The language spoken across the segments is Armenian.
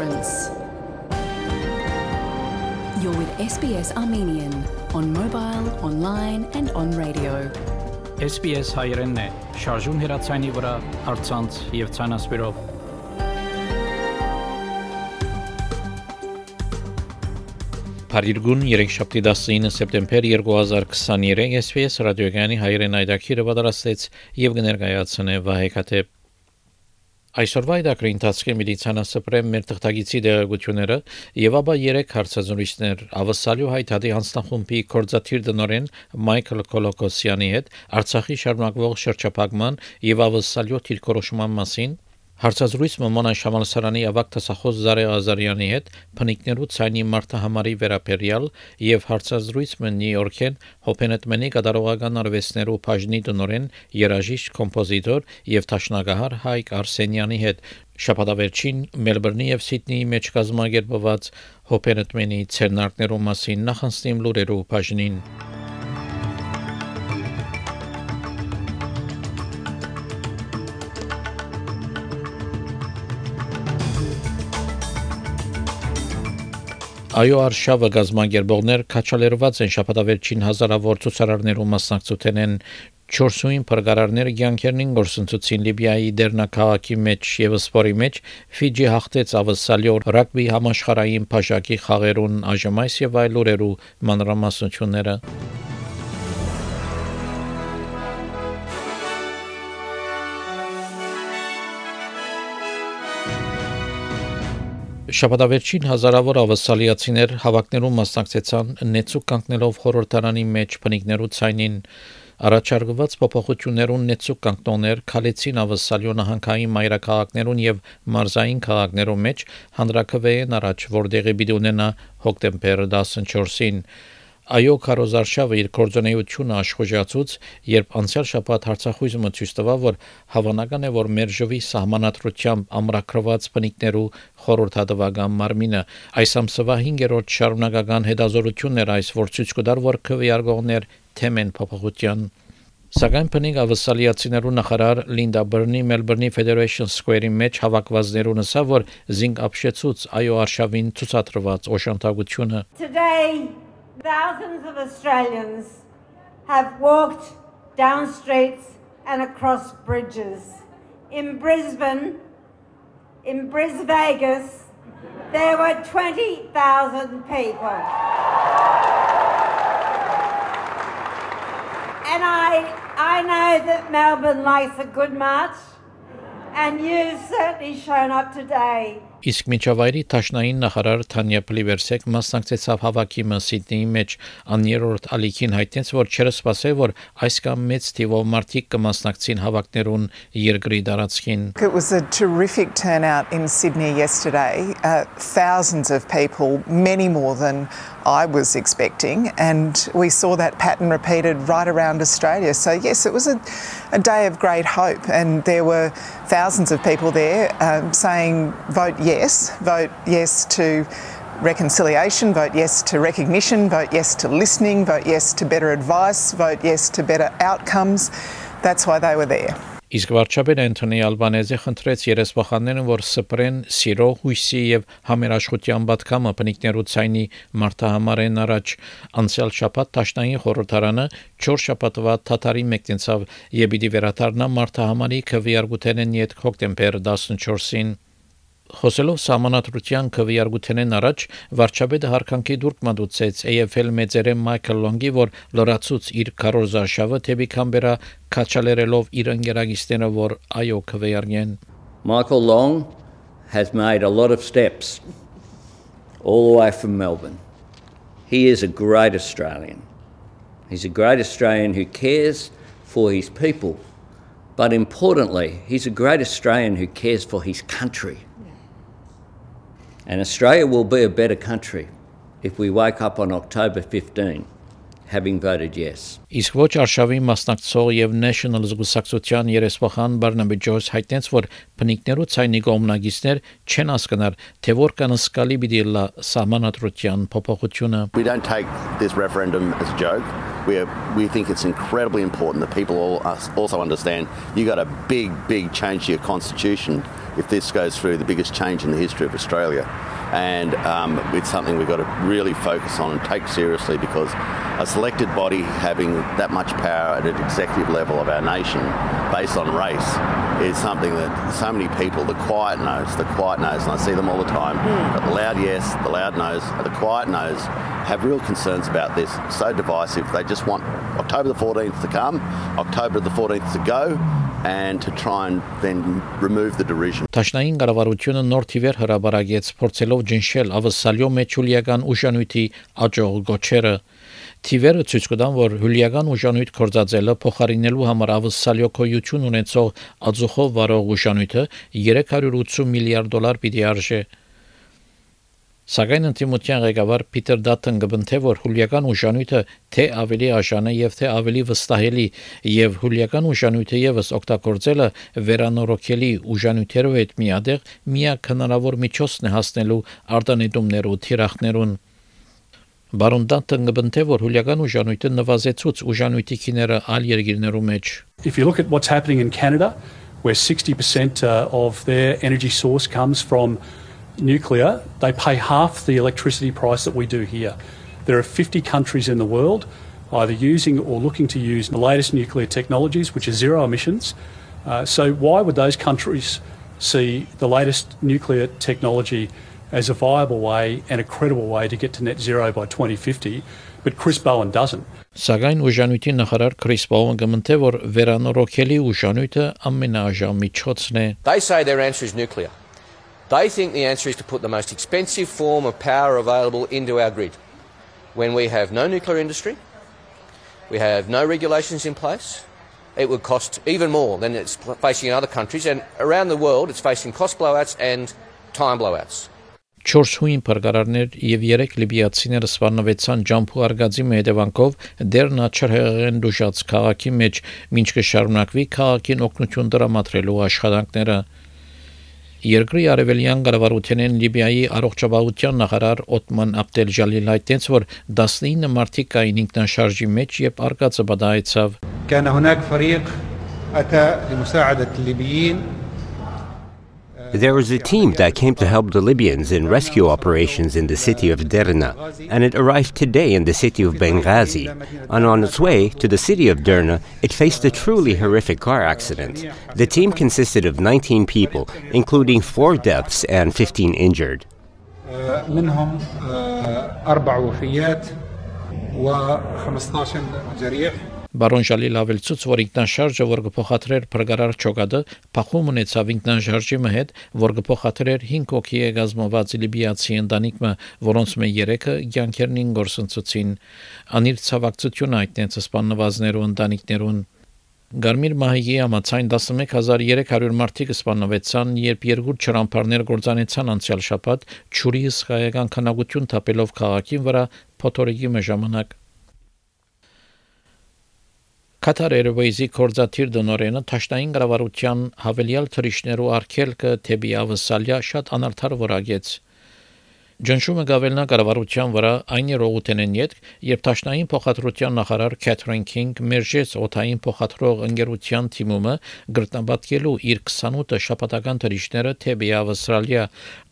difference. You're with SBS Armenian on mobile, online and on radio. SBS հայերենն է, շարժուն հեռացանի վրա, հարցանց եւ ցանասպիրով։ Փարիգուն 3-7 սեպտեմբեր 2023 SBS ռադիոգյանի հայերեն այդակիրը պատրաստեց եւ կներկայացնե Վահե Քաթեփ Այսօրվա իդակրի ընթացքի միլիցիանա սպրեմ մեր թղթագիտի դեղեցությունները եւ ապա 3 հարցազրույցներ ավսալյու հայտարարի հանձնախումբի կորզաթիր դնորեն Մայքլ Կոլոկոսյանի հետ Արցախի շարունակվող շրջափակման եւ ավսալյու թիրքորոշման մասին Հարցազրույց Մոմոնան Շամալսարանի ավակ տասախոս Զարե Ազարյանի հետ փնիկներու ցայնի մարտահամարի վերապերյալ եւ հարցազրույց մը Նյու Յորքեն հոփենետմենի կատարողական արվեստներու բաժնի տնորեն երաժիշտ կոմպոզիտոր եւ տաշնագահար Հայկ Արսենյանի հետ շաբաթավերջին Մելբուրնի եւ Սիդնեի մեջ կազմակերպված հոփենետմենի ցերնարկներու մասին նախանցնիմ լուրերու բաժնին Այո արշավը գազագերբողներ քաչալերված են շապատավերջին հազարավոր ցուցարարներու մասնակցության են Չորսուին փրկարարները ցանկերնին գործընթացին Լիբիայի դերնակահակի մեջ եւ սպորի մեջ Ֆիջի հաղթեց ավսալյո ռագբի համաշխարհային փաշակի խաղերուն այժմայս եւ այլ օրերու մանրամասնությունները Շաբաթավերջին հազարավոր ավասալիացիներ հավաքներում մասնակցեցան նեցուկ կանգնելով խորհրդարանի մեջ բնիկներու ցայնին առաջարկված փոփոխություններուն նեցուկ կանգնողներ քալեցին ավասալյո նահանգային մայրաքաղաքներուն եւ մարզային քաղաքներում մեջ հանրակրվեին առաջ որտեղի պիտի ունենա հոկտեմբեր 14-ին Այո Կարոզարշավը իր կորձոնեությունը աշխուժացուց, երբ անցյալ շաբաթ հարցախույզը ցույց տվավ, որ հավանական է, որ մեր ժողովի սահմանադրությամբ ամրագրված բնիկներու խորհրդատվական մարմինը այս ամսվա 5-րդ շարունակական հետազորությունն էր այս որ ցույց կտար, որ քվեարկողներ թեմեն փոփոխության Սակայն փնիկ ավսալիացիներու նախարար Լինդա Բրնի Մելբուրնի Federation Square-ի մեջ հավաքվածներուն ասա, որ զինք ապշեցուց այո արշավին ցուցադրված օշանտագությունը Today Thousands of Australians have walked down streets and across bridges. In Brisbane, in Bris Vegas, there were 20,000 people. And I, I know that Melbourne likes a good march, and you've certainly shown up today. Իսկ միջավայրի Թաշնային նախարար Թանյա Պլիվերսեկ մասնակցեցավ հավաքի Սիդնեի մեջ աներորդ ալիքին հայտնեց, որ չերը սպասել, որ այս կամ մեծ թիվով մարդիկ կմասնակցին հավաքներուն երկրի տարածքին։ It was a terrific turnout in Sydney yesterday. Uh, thousands of people, many more than I was expecting, and we saw that pattern repeated right around Australia. So, yes, it was a, a day of great hope, and there were thousands of people there um, saying, vote yes, vote yes to reconciliation, vote yes to recognition, vote yes to listening, vote yes to better advice, vote yes to better outcomes. That's why they were there. Իսկ վարչապետ Անտոնի Ալբանեզը խնդրեց երեսփոխաններն, որ սպրեն սիրո, հույսի եւ համերաշխության պատկամը բնիկներու ցայնի մարտահամարեն առաջ անցյալ շաբաթ Տաշնային խորհրդարանը 4 շաբաթվա թաթարի մեկնեցավ եւ պիտի վերադառնա մարտահամարի քվեարկութենեն յետ հոկտեմբեր 14-ին Խոսելով համանատրության քվեարկութենեն առաջ վարչապետը հարկանքի դուրք մատուցեց AFL մեծերը Մայքլ Լոնգի, որ լրացուց իր կարոզաշավը թեպի Կամբերա քաչալերելով իր ընկերագիստները, որ այո քվեարկեն Michael Long has made a lot of steps all the way from Melbourne. He is a great Australian. He's a great Australian who cares for his people. But importantly, he's a great Australian who cares for his country. And Australia will be a better country if we wake up on October 15 having voted yes. Իսկ ոչ արշավի մասնակցող եւ National զգուսակցության երեսփոխան Բարնաբի Ջոյս հայտնեց, որ բնիկներու ցայնի կողմնագիստներ չեն հասկանար, թե որքան սկալի պիտի լա սահմանադրության փոփոխությունը. We don't take this referendum as a joke. we, are, we think it's incredibly important that people all, also understand you got a big, big change to your constitution if this goes through the biggest change in the history of Australia. And um, it's something we've got to really focus on and take seriously because a selected body having that much power at an executive level of our nation based on race is something that so many people, the quiet no's, the quiet no's, and I see them all the time, mm. the loud yes, the loud no's, the quiet no's, have real concerns about this. So divisive. They just want October the 14th to come, October the 14th to go, and to try and then remove the derision. Տաշնային կառավարությունը նոր թիվեր հրաբարագեց փորձելով ջնշել ավսալյո մեջ հուլիական ուժանույթի աճող գոչերը Թիվերը ցույց կտան, որ հուլիական ուժանույթ կորցածելը փոխարինելու համար ավսալյո կոյություն ունեցող ածուխով վարող ուժանույթը 380 միլիարդ դոլար պիտի արժե։ Սակայն ընդդիմության ղեկավար Պիտեր Դաթն գտնթե որ հուլիական ուժանույթը թե ավելի աշան է եւ թե ավելի վստահելի եւ հուլիական ուժանույթը եւս օգտագործելը վերանորոգելի ուժանյութերով հետ միադեղ միակ հնարավոր միջոցն է հասնելու արտանետումներու թիրախներուն Բարոն Դաթն գտնթե որ հուլիական ուժանույթը նվազեցուց ուժանույթի քիները ալ երկիրներու մեջ If you look at what's happening in Canada where 60% uh, of their energy source comes from nuclear, they pay half the electricity price that we do here. There are 50 countries in the world either using or looking to use the latest nuclear technologies, which are zero emissions. Uh, so, why would those countries see the latest nuclear technology as a viable way and a credible way to get to net zero by 2050, but Chris Bowen doesn't? Սակայն ուժանույթի նախարար Քրիս Բոուն գմնթե որ վերանորոգելի ուժանույթը ամենաաժամ միջոցն է They say their answer is nuclear. They think the answer is to put the most expensive form of power available into our grid. When we have no nuclear industry, we have no regulations in place, it would cost even more than it's facing in other countries. And around the world, it's facing cost blowouts and time blowouts. 4 հույն փրկարարներ եւ 3 լիբիացիներ սպանվեցան ջամփու արգածի հետևանքով դեռ նա չհեղեն դուշած քաղաքի մեջ, ինչ կշարունակվի քաղաքին օգնություն դրամատրելու աշխատանքները։ Երկրի արևելյան կառավարությանեն Լիբիայի առողջապահության նախարար Օտման Աբդել Ջալիլ հայտնեց, որ 19 մարդիկ կային ինքնաշարժի մեջ եւ արկածը բդայեցավ։ كان هناك فريق أتى لمساعدة الليبيين There was a team that came to help the Libyans in rescue operations in the city of Derna, and it arrived today in the city of Benghazi. And on its way to the city of Derna, it faced a truly horrific car accident. The team consisted of 19 people, including four deaths and 15 injured. منهم أربع وفيات و15 جريح Բարոն Ժալիլ ավելցուց, որ ինքնաշարժը, որ կփոխադրեր փրկարար ճոգադը, փախում ունեցավ ինքնաշարժի հետ, որ կփոխադրեր 5 հոգի է գազմված լիբիացի ընտանիքը, որոնց մե 3-ը ցանկերնին գործընծուցին։ Անիր ցավակցությունը այդտենց սպաննվածներու ընտանիքներուն Գարմիր մահիգի համացայն 11300 մարդիկ սպանվեցան, երբ երկու ճրամփարներ գործանեցան անցյալ շաբաթ ճուրի սխայական քանակություն թափելով քաղաքին վրա փոթորիկի ժամանակ Qatar Airways-ի կորզաթիր դնորենը Թաշնային կառավարության հավելյալ թրիշներու արկելքը թեպի ավսալյա շատ անարդար որագեց։ Ջնշումը գավելնա կառավարության վրա այն երողութենեն յետ, երբ Թաշնային փոխադրության նախարար Քեթրին Քինգ մերժեց օթային փոխադրող ընկերության թիմումը գրտնաբատկելու իր 28 շաբաթական թրիշները թեպի ավստրալիա,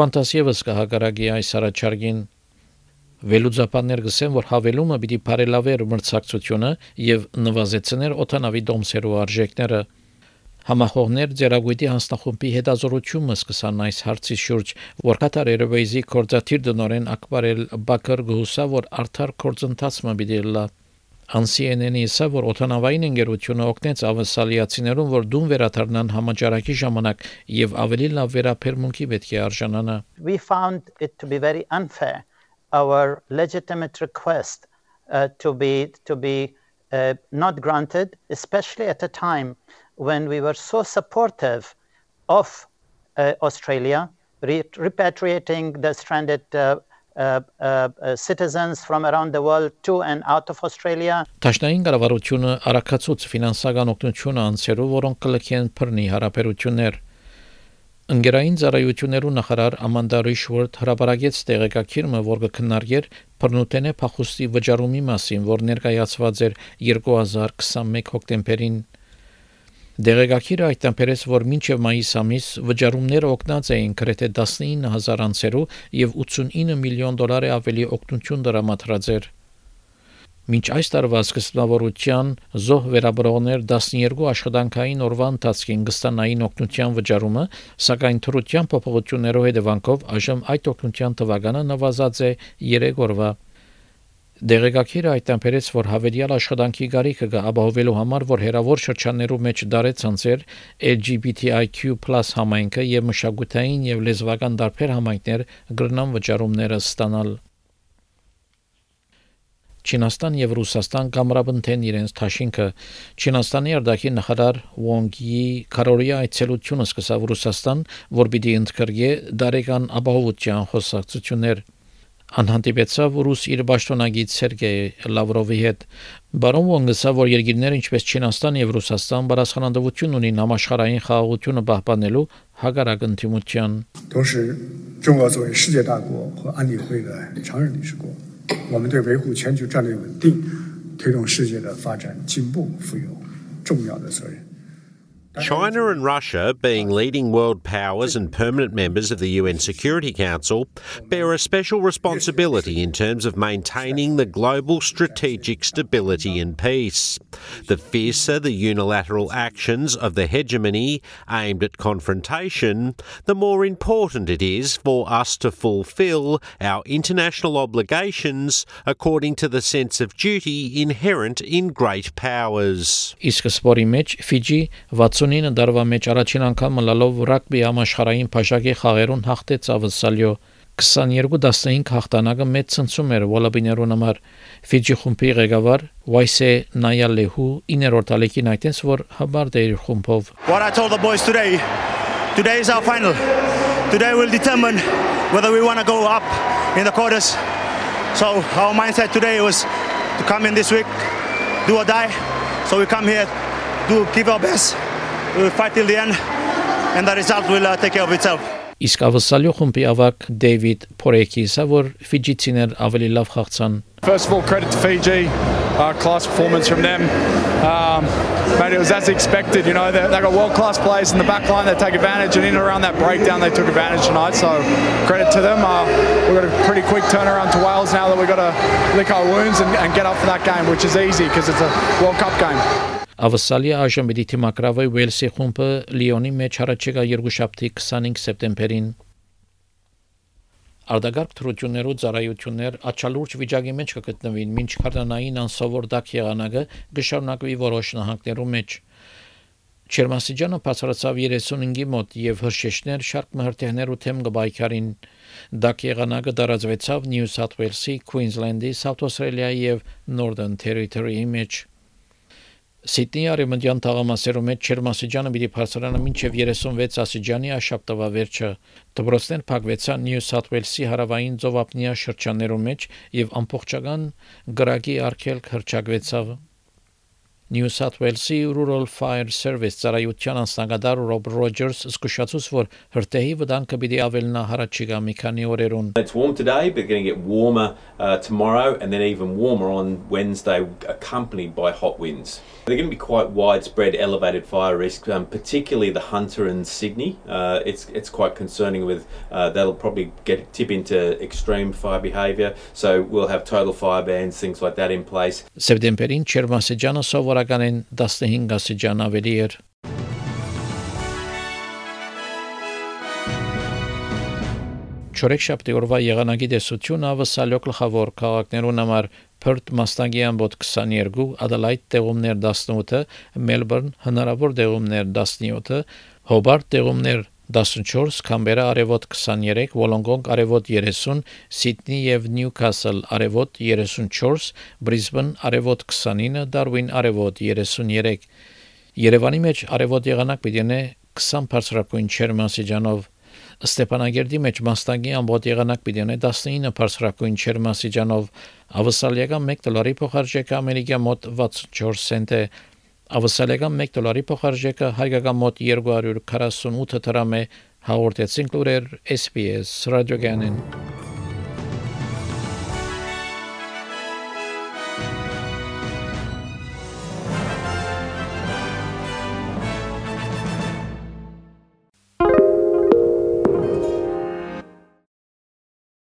Qantas եւս կհագարագի այս առաջարկին Վելուձապաններ գսեն, որ հավելումը պիտի բարելավեր մրցակցությունը եւ նվազեցներ օտանավի դոմսերու արժեքները։ Համախոհներ ձերագույտի հանձնախումբի հետազորությունը սկսան այս հարցի շուրջ, որ Qatar Airways-ի կորզաթիր դնորեն Ակբարել Բակր գուսա, որ արդար կորձընթացը պիտի լա CNN-ի իսա որ օտանավային ընկերությունը օգնեց ավասալիացիներուն, որ դուն վերադառնան համաճարակի ժամանակ եւ ավելի լավ վերապերմունքի պետք է արժանանա։ We found it to be very unfair our legitimate request uh, to be to be uh, not granted, especially at a time when we were so supportive of uh, Australia, re- repatriating the stranded uh, uh, uh, citizens from around the world to and out of Australia. Տաշնային կառավարությունը արակացուց ֆինանսական օգնություն անցերու, որոնք կլքեն բռնի հարաբերություններ Ընկերային ծառայություններու նախարար Ամանդա Ռիշվորդ հրապարակեց տեղեկակիրը, որ կքննարկեր բռնութենե փախուստի վճարումի մասին, որ ներկայացված էր 2021 հոկտեմբերին Դեղեկակիրը այդտեղերես որ մինչև մայիս ամիս վճարումները օգնած էին գրեթե 19000 անցերու եւ 89 միլիոն դոլարի ավելի օգնություն դրամատրած էր Մինչ այս տարվա սկզբնավորության զոհ վերաբրողներ 12 աշխատանքային օրվա ընթացքին կստանային օգնության վճարումը, սակայն թրության փոփոխություններով հետևանքով այժմ այդ օգնության թվականը նվազած է 3 օրվա Դեղեկակիրը այդտեղերից որ հավելյալ աշխատանքի գարիքը կապահովելու համար որ հերավոր շրջաններու մեջ դարեց անձեր LGBTIQ+ համայնքը եւ մշակութային եւ լեզվական դարբեր համայնքներ գրնան վճարումները ստանալ Չինաստան եւ Ռուսաստան կամրաբնթեն իրենց թաշինքը Չինաստանի արտաքին նախարար Wong Yi Կարորիա այցելությունը սկսավ Ռուսաստան, որ պիտի ընդգրկե դարեկան ապահովության խոսակցություններ անհանդիպեցավ ռուս իր պաշտոնագիտ Սերգեյ Լավրովի հետ։ Բարոն Վոնգսա, որ երկիրները ինչպես Չինաստան եւ Ռուսաստան բարասխանանդվություն ունին համաշխարհային խաղաղությունը պահպանելու հակառակ ընդդիմության։ 都是中俄作为世界大国和安理会的常任理事国， 我们对维护全球战略稳定、推动世界的发展进步负有重要的责任。China and Russia, being leading world powers and permanent members of the UN Security Council, bear a special responsibility in terms of maintaining the global strategic stability and peace. The fiercer the unilateral actions of the hegemony aimed at confrontation, the more important it is for us to fulfil our international obligations according to the sense of duty inherent in great powers. Fiji, 69 դարվա մեջ առաջին անգամ մլալով ռագբի համաշխարհային փաշակի խաղերուն հաղթեց ավսալյո 22-15 հաղթանակը մեծ ցնցում էր Վոլաբիներուն համար Ֆիջի խումբի ղեկավար Վայսե Նայալեհու 9-րդ ալեկին այդտենց որ հաբար դեր խումբով What I told the boys today Today is our final. Today will determine whether we want to go up in the quarters. So our mindset today was to come in this week do or die. So we come here do give our best we will fight till the end, and the result will uh, take care of itself. Իսկ ավսալյո խումբի ավակ Դեվիդ Փորեկիսը որ ֆիջիցիներ ավելի լավ խաղցան First of all credit to Fiji uh, class performance from them um, mate, it was as expected you know they, they got world class players in the back line that take advantage and in and around that breakdown they took advantage tonight so credit to them uh, we've got a pretty quick turnaround to Wales now that we've got to lick our wounds and, and get up for that game which is easy because it's a World Cup game Ավսալիա այժմ մի թիմակրավը Ուելսի խումբը Լիոնի մեջ առաջիկա 2 շաբթի 25 սեպտեմբերին արդագարգ թրություներով ծառայություններ աչալուրջ վիճակի մեջ կգտնվին, ոչ քարդանային անսովոր դակ եղանակը գշարունակվի որոշ նահանգներում մեջ։ Չերմասիջանը բացառացավ 35-ի մոտ եւ հրշեշներ շարք մհրտեհներ ու թեմ գբայքարին դակ եղանակը դարաձվեցավ Նյու Սաթ Ուելսի, Քուինզլենդի, Սաութ Ավստրալիայի եւ Northern Territory-ի մեջ։ Սիդնեի արևմտյան թաղամասերում մեջ Չերմասիջանը պիտի բարձրանա մինչև 36 ասիջանի աշապտվա վերջը։ Դբրոցներ փակվեցան Նյու Սաթ Ուելսի հարավային ծովափնյա շրջաններում մեջ եւ ամբողջական գրագի արկելք հրճակվեցավ։ New South Wales-ի Rural Fire Service ծառայության անձնագետար Rob Rogers զսկուշացուց որ հրտեհի վտանգը պիտի ավելնա հարաճիգա մի քանի օրերուն It's warm today but going to get warmer uh, tomorrow and then even warmer on Wednesday accompanied by hot winds. They're going to be quite widespread elevated fire risk, um, particularly the Hunter and Sydney. Uh, it's it's quite concerning with uh, that'll probably get tip into extreme fire behaviour. So we'll have total fire bans, things like that in place. Սեպտեմբերին Չերմասեջանը սովորականին 15 աստիճան ավելի էր։ Չորեքշաբթի օրվա եղանակի տեսությունը ավսալյո գլխավոր քաղաքներուն համար Perth մասնագի ամբոտ 22, Adelaide տեղումներ 18, Melbourne հնարավոր տեղումներ 17, Hobart տեղումներ 14, Կամբերա արևոտ 23, Wollongong արևոտ 30, Sydney եւ Newcastle արևոտ 34, Brisbane արևոտ 29, Darwin արևոտ 33։ Երևանի մեջ արևոտ եղանակ պիտի 20 բարձրակույն չերմասիջանով Ստեփանագերդի մեջ մաստանգի ամբողջ եղանակ պիտի ունենա 19 բարձրակույն չերմասիջանով, ավսալիական 1 դոլարի փոխարժեքը ամերիկյան մոտ 64 سنت է, ավսալիական 1 դոլարի փոխարժեքը հայկական մոտ 248 դրամ է, հաղորդեցին լուրեր SPS ռադիոգանին